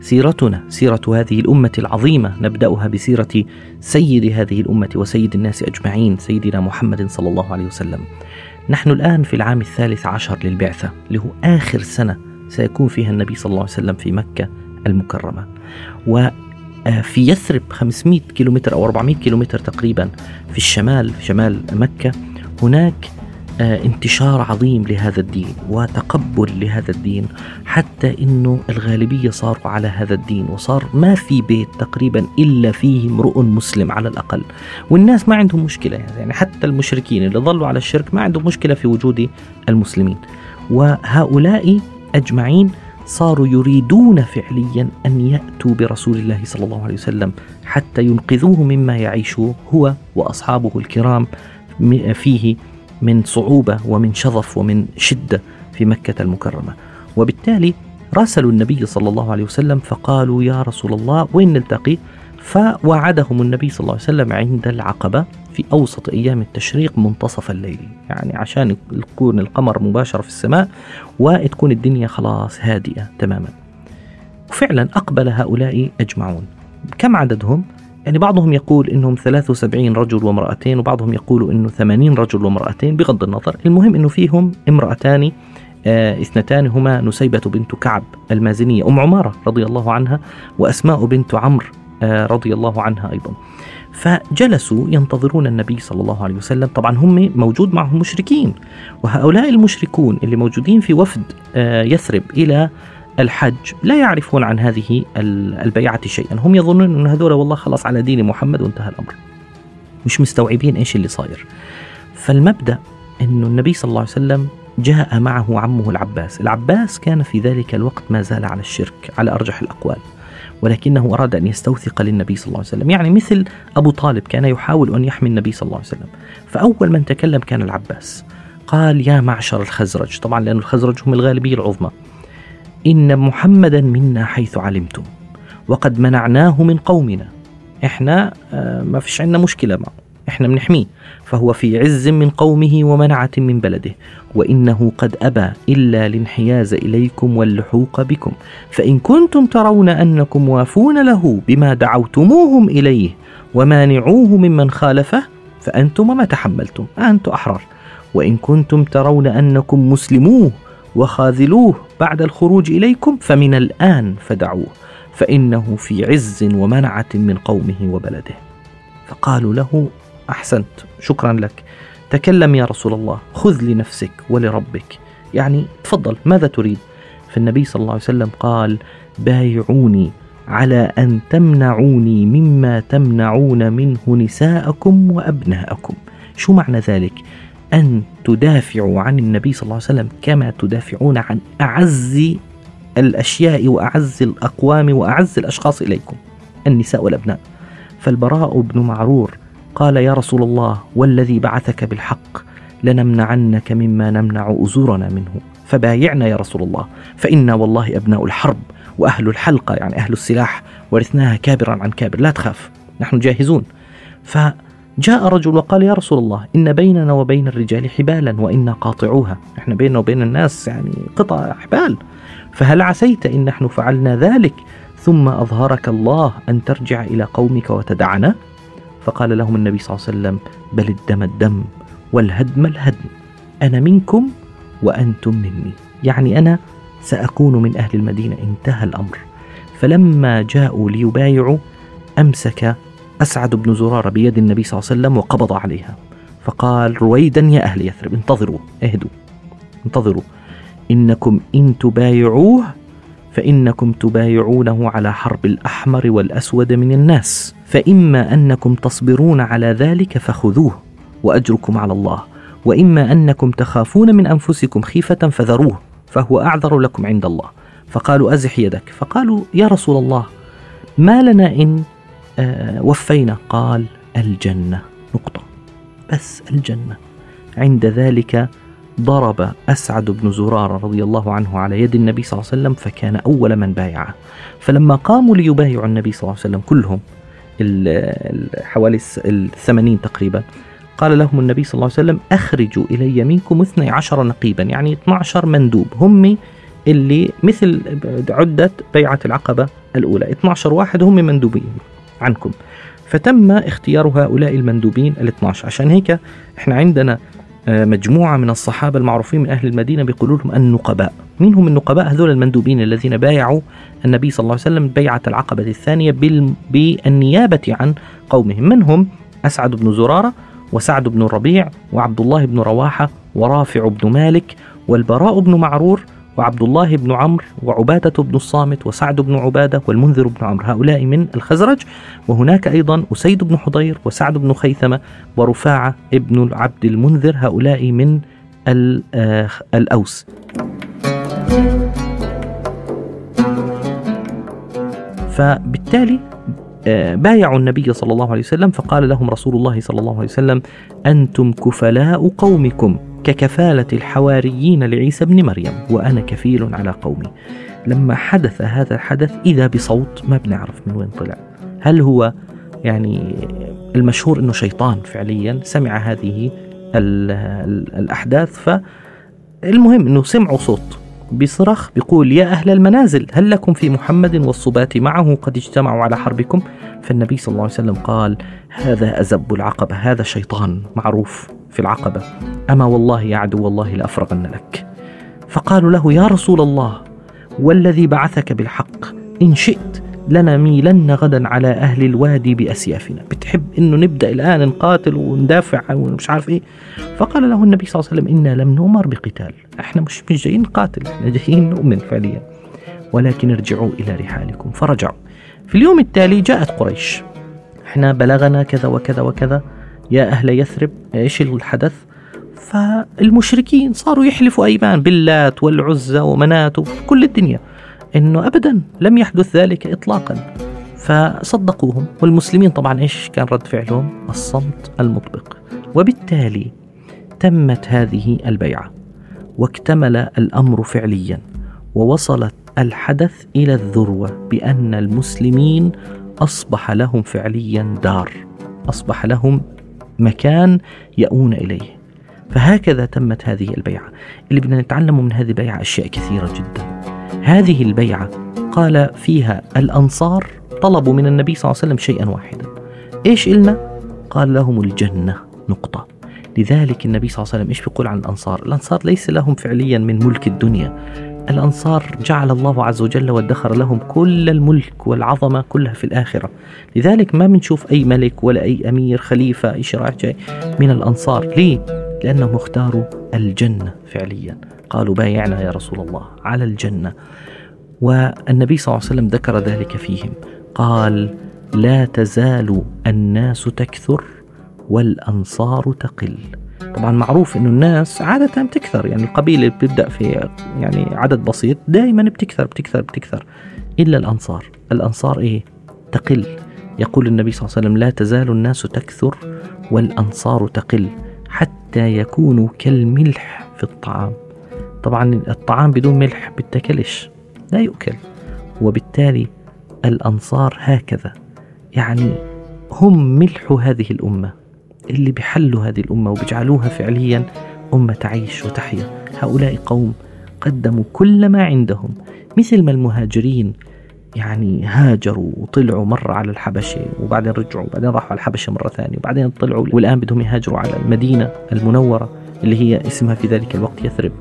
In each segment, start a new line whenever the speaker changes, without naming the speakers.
سيرتنا سيرة هذه الأمة العظيمة نبدأها بسيرة سيد هذه الأمة وسيد الناس أجمعين سيدنا محمد صلى الله عليه وسلم. نحن الآن في العام الثالث عشر للبعثة اللي هو آخر سنة سيكون فيها النبي صلى الله عليه وسلم في مكة المكرمة. وفي يثرب 500 كيلومتر أو 400 كيلومتر تقريبا في الشمال في شمال مكة هناك آه، انتشار عظيم لهذا الدين وتقبل لهذا الدين حتى إنه الغالبية صاروا على هذا الدين وصار ما في بيت تقريبا إلا فيه امرؤ مسلم على الأقل. والناس ما عندهم مشكلة يعني حتى المشركين اللي ظلوا على الشرك ما عندهم مشكلة في وجود المسلمين. وهؤلاء أجمعين صاروا يريدون فعليا أن يأتوا برسول الله صلى الله عليه وسلم حتى ينقذوه مما يعيش هو وأصحابه الكرام فيه. من صعوبة ومن شظف ومن شدة في مكة المكرمة. وبالتالي راسلوا النبي صلى الله عليه وسلم فقالوا يا رسول الله وين نلتقي؟ فوعدهم النبي صلى الله عليه وسلم عند العقبة في أوسط أيام التشريق منتصف الليل. يعني عشان يكون القمر مباشرة في السماء وتكون الدنيا خلاص هادئة تماما. وفعلا أقبل هؤلاء أجمعون. كم عددهم؟ يعني بعضهم يقول إنهم 73 رجل وامرأتين وبعضهم يقول إنه 80 رجل وامرأتين بغض النظر. المهم إنه فيهم امرأتان آه اثنتان هما نسيبة بنت كعب المازنية أم عمارة رضي الله عنها وأسماء بنت عمرو آه رضي الله عنها أيضا. فجلسوا ينتظرون النبي صلى الله عليه وسلم. طبعا هم موجود معهم مشركين وهؤلاء المشركون اللي موجودين في وفد آه يثرب إلى الحج لا يعرفون عن هذه البيعة شيئا. هم يظنون أن هذول والله خلاص على دين محمد وانتهى الأمر. مش مستوعبين إيش اللي صاير. فالمبدأ أن النبي صلى الله عليه وسلم جاء معه عمه العباس. العباس كان في ذلك الوقت ما زال على الشرك على أرجح الأقوال. ولكنه أراد أن يستوثق للنبي صلى الله عليه وسلم. يعني مثل أبو طالب كان يحاول أن يحمي النبي صلى الله عليه وسلم. فأول من تكلم كان العباس. قال يا معشر الخزرج. طبعا لأن الخزرج هم الغالبية العظمى. إن محمدا منا حيث علمتم وقد منعناه من قومنا. إحنا آه، ما فيش عندنا مشكلة معه. إحنا بنحميه. فهو في عز من قومه ومنعة من بلده. وإنه قد أبى إلا الانحياز إليكم واللحوق بكم. فإن كنتم ترون أنكم وافون له بما دعوتموهم إليه ومانعوه ممن خالفه فأنتم ما تحملتم. أنتم أحرار. وإن كنتم ترون أنكم مسلموه وخاذلوه بعد الخروج إليكم فمن الآن فدعوه فإنه في عز ومنعة من قومه وبلده. فقالوا له أحسنت شكرا لك. تكلم يا رسول الله خذ لنفسك ولربك. يعني تفضل ماذا تريد؟ فالنبي صلى الله عليه وسلم قال بايعوني على أن تمنعوني مما تمنعون منه نساءكم وأبناءكم. شو معنى ذلك؟ أن تدافعوا عن النبي صلى الله عليه وسلم كما تدافعون عن أعز الأشياء وأعز الأقوام وأعز الأشخاص إليكم النساء والأبناء. فالبراء بن معرور قال يا رسول الله والذي بعثك بالحق لنمنعنك مما نمنع أزورنا منه. فبايعنا يا رسول الله. فإنا والله أبناء الحرب وأهل الحلقة يعني أهل السلاح ورثناها كابرا عن كابر. لا تخاف نحن جاهزون. ف جاء رجل وقال يا رسول الله إن بيننا وبين الرجال حبالا وإنا قاطعوها. إحنا بيننا وبين الناس يعني قطع حبال. فهل عسيت إن نحن فعلنا ذلك ثم أظهرك الله أن ترجع إلى قومك وتدعنا؟ فقال لهم النبي صلى الله عليه وسلم بل الدم الدم والهدم الهدم. أنا منكم وأنتم مني. يعني أنا سأكون من أهل المدينة. انتهى الأمر. فلما جاءوا ليبايعوا أمسك أسعد بن زرارة بيد النبي صلى الله عليه وسلم وقبض عليها. فقال رويدا يا أهل يثرب انتظروا اهدوا انتظروا. إنكم إن تبايعوه فإنكم تبايعونه على حرب الأحمر والأسود من الناس. فإما أنكم تصبرون على ذلك فخذوه وأجركم على الله. وإما أنكم تخافون من أنفسكم خيفة فذروه فهو أعذر لكم عند الله. فقالوا أزح يدك. فقالوا يا رسول الله ما لنا إن وفينا قال الجنة. نقطة. بس الجنة. عند ذلك ضرب أسعد بن زرارة رضي الله عنه على يد النبي صلى الله عليه وسلم فكان أول من بايعه. فلما قاموا ليبايعوا النبي صلى الله عليه وسلم كلهم حوالي الثمانين تقريبا قال لهم النبي صلى الله عليه وسلم أخرجوا إلي منكم 12 نقيبا يعني 12 مندوب. هم اللي مثل عدة بيعة العقبة الأولى. 12 واحد هم مندوبين. عنكم. فتم اختيار هؤلاء المندوبين ال 12 عشان هيك إحنا عندنا آه، مجموعة من الصحابة المعروفين من أهل المدينة بيقولوا لهم النقباء. مين هم النقباء؟ هذول المندوبين الذين بايعوا النبي صلى الله عليه وسلم بيعة العقبة الثانية بالنيابة عن قومهم. من هم؟ أسعد بن زرارة وسعد بن الربيع وعبد الله بن رواحة ورافع بن مالك والبراء بن معرور وعبد الله بن عمرو وعبادة بن الصامت وسعد بن عبادة والمنذر بن عمرو هؤلاء من الخزرج. وهناك أيضا أسيد بن حضير وسعد بن خيثمة ورفاعة ابن عبد المنذر هؤلاء من آه، الأوس. فبالتالي آه، بايعوا النبي صلى الله عليه وسلم فقال لهم رسول الله صلى الله عليه وسلم أنتم كفلاء قومكم. ككفالة الحواريين لعيسى بن مريم وأنا كفيل على قومي. لما حدث هذا الحدث إذا بصوت ما بنعرف من وين طلع. هل هو يعني المشهور أنه شيطان فعليا؟ سمع هذه الأحداث فالمهم أنه سمعوا صوت بصرخ بيقول يا أهل المنازل هل لكم في محمد والصباة معه قد اجتمعوا على حربكم؟ فالنبي صلى الله عليه وسلم قال هذا أزب العقبة هذا شيطان معروف. في العقبة. أما والله يا عدو الله لأفرغن لك. فقالوا له يا رسول الله والذي بعثك بالحق إن شئت لنميلن غدا على أهل الوادي بأسيافنا. بتحب أنه نبدأ الآن نقاتل وندافع ومش عارف إيه؟ فقال له النبي صلى الله عليه وسلم إنا لم نؤمر بقتال. إحنا مش مش جايين نقاتل إحنا جايين نؤمن فعليا. ولكن ارجعوا إلى رحالكم فرجعوا. في اليوم التالي جاءت قريش. إحنا بلغنا كذا وكذا وكذا. يا أهل يثرب إيش الحدث؟ فالمشركين صاروا يحلفوا أيمان باللات والعزة ومنات وكل الدنيا إنه ابدا لم يحدث ذلك اطلاقا. فصدقوهم والمسلمين طبعا إيش كان رد فعلهم؟ الصمت المطبق. وبالتالي تمت هذه البيعة واكتمل الأمر فعليا ووصلت الحدث إلى الذروة بأن المسلمين أصبح لهم فعليا دار أصبح لهم مكان يأون إليه. فهكذا تمت هذه البيعة. اللي بدنا نتعلم من هذه البيعة أشياء كثيرة جدا. هذه البيعة قال فيها الأنصار طلبوا من النبي صلى الله عليه وسلم شيئا واحدا. إيش إلنا؟ قال لهم الجنة. نقطة. لذلك النبي صلى الله عليه وسلم إيش بيقول عن الأنصار؟ الأنصار ليس لهم فعليا من ملك الدنيا. الأنصار جعل الله عز وجل وادخر لهم كل الملك والعظمة كلها في الآخرة. لذلك ما بنشوف أي ملك ولا أي أمير خليفة أي شراع جاي من الأنصار. ليه؟ لأنهم اختاروا الجنة فعليا. قالوا بايعنا يا رسول الله على الجنة. والنبي صلى الله عليه وسلم ذكر ذلك فيهم. قال لا تزال الناس تكثر والأنصار تقل. طبعا معروف إنه الناس عادة بتكثر يعني القبيلة بتبدأ في يعني عدد بسيط دائما بتكثر بتكثر بتكثر إلا الأنصار. الأنصار إيه؟ تقل. يقول النبي صلى الله عليه وسلم لا تزال الناس تكثر والأنصار تقل حتى يكونوا كالملح في الطعام. طبعا الطعام بدون ملح بتاكلش لا يؤكل. وبالتالي الأنصار هكذا. يعني هم ملح هذه الأمة. اللي بيحلوا هذه الأمة وبيجعلوها فعليا أمة تعيش وتحيا. هؤلاء قوم قدموا كل ما عندهم مثل ما المهاجرين يعني هاجروا وطلعوا مرة على الحبشة وبعدين رجعوا وبعدين راحوا على الحبشة مرة ثانية وبعدين طلعوا. والآن بدهم يهاجروا على المدينة المنورة اللي هي اسمها في ذلك الوقت يثرب.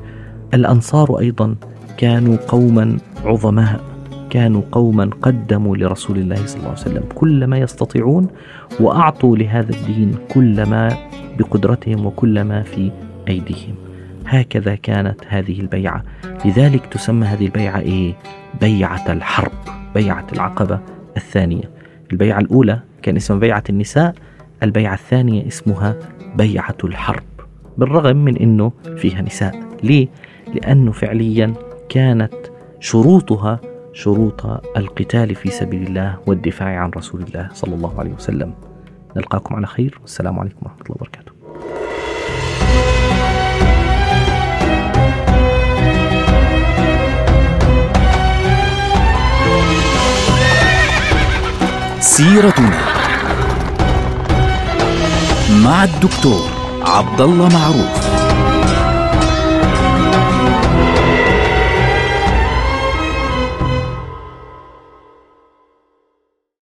الأنصار أيضا كانوا قوما عظماء. كانوا قوما قدموا لرسول الله صلى الله عليه وسلم كل ما يستطيعون وأعطوا لهذا الدين كل ما بقدرتهم وكل ما في أيديهم. هكذا كانت هذه البيعة. لذلك تسمى هذه البيعة إيه؟ بيعة الحرب بيعة العقبة الثانية. البيعة الأولى كان اسمها بيعة النساء البيعة الثانية اسمها بيعة الحرب بالرغم من إنه فيها نساء. ليه؟ لأنه فعليا كانت شروطها شروط القتال في سبيل الله والدفاع عن رسول الله صلى الله عليه وسلم. نلقاكم على خير. والسلام عليكم ورحمة الله وبركاته.
سيرتنا مع الدكتور عبد الله معروف.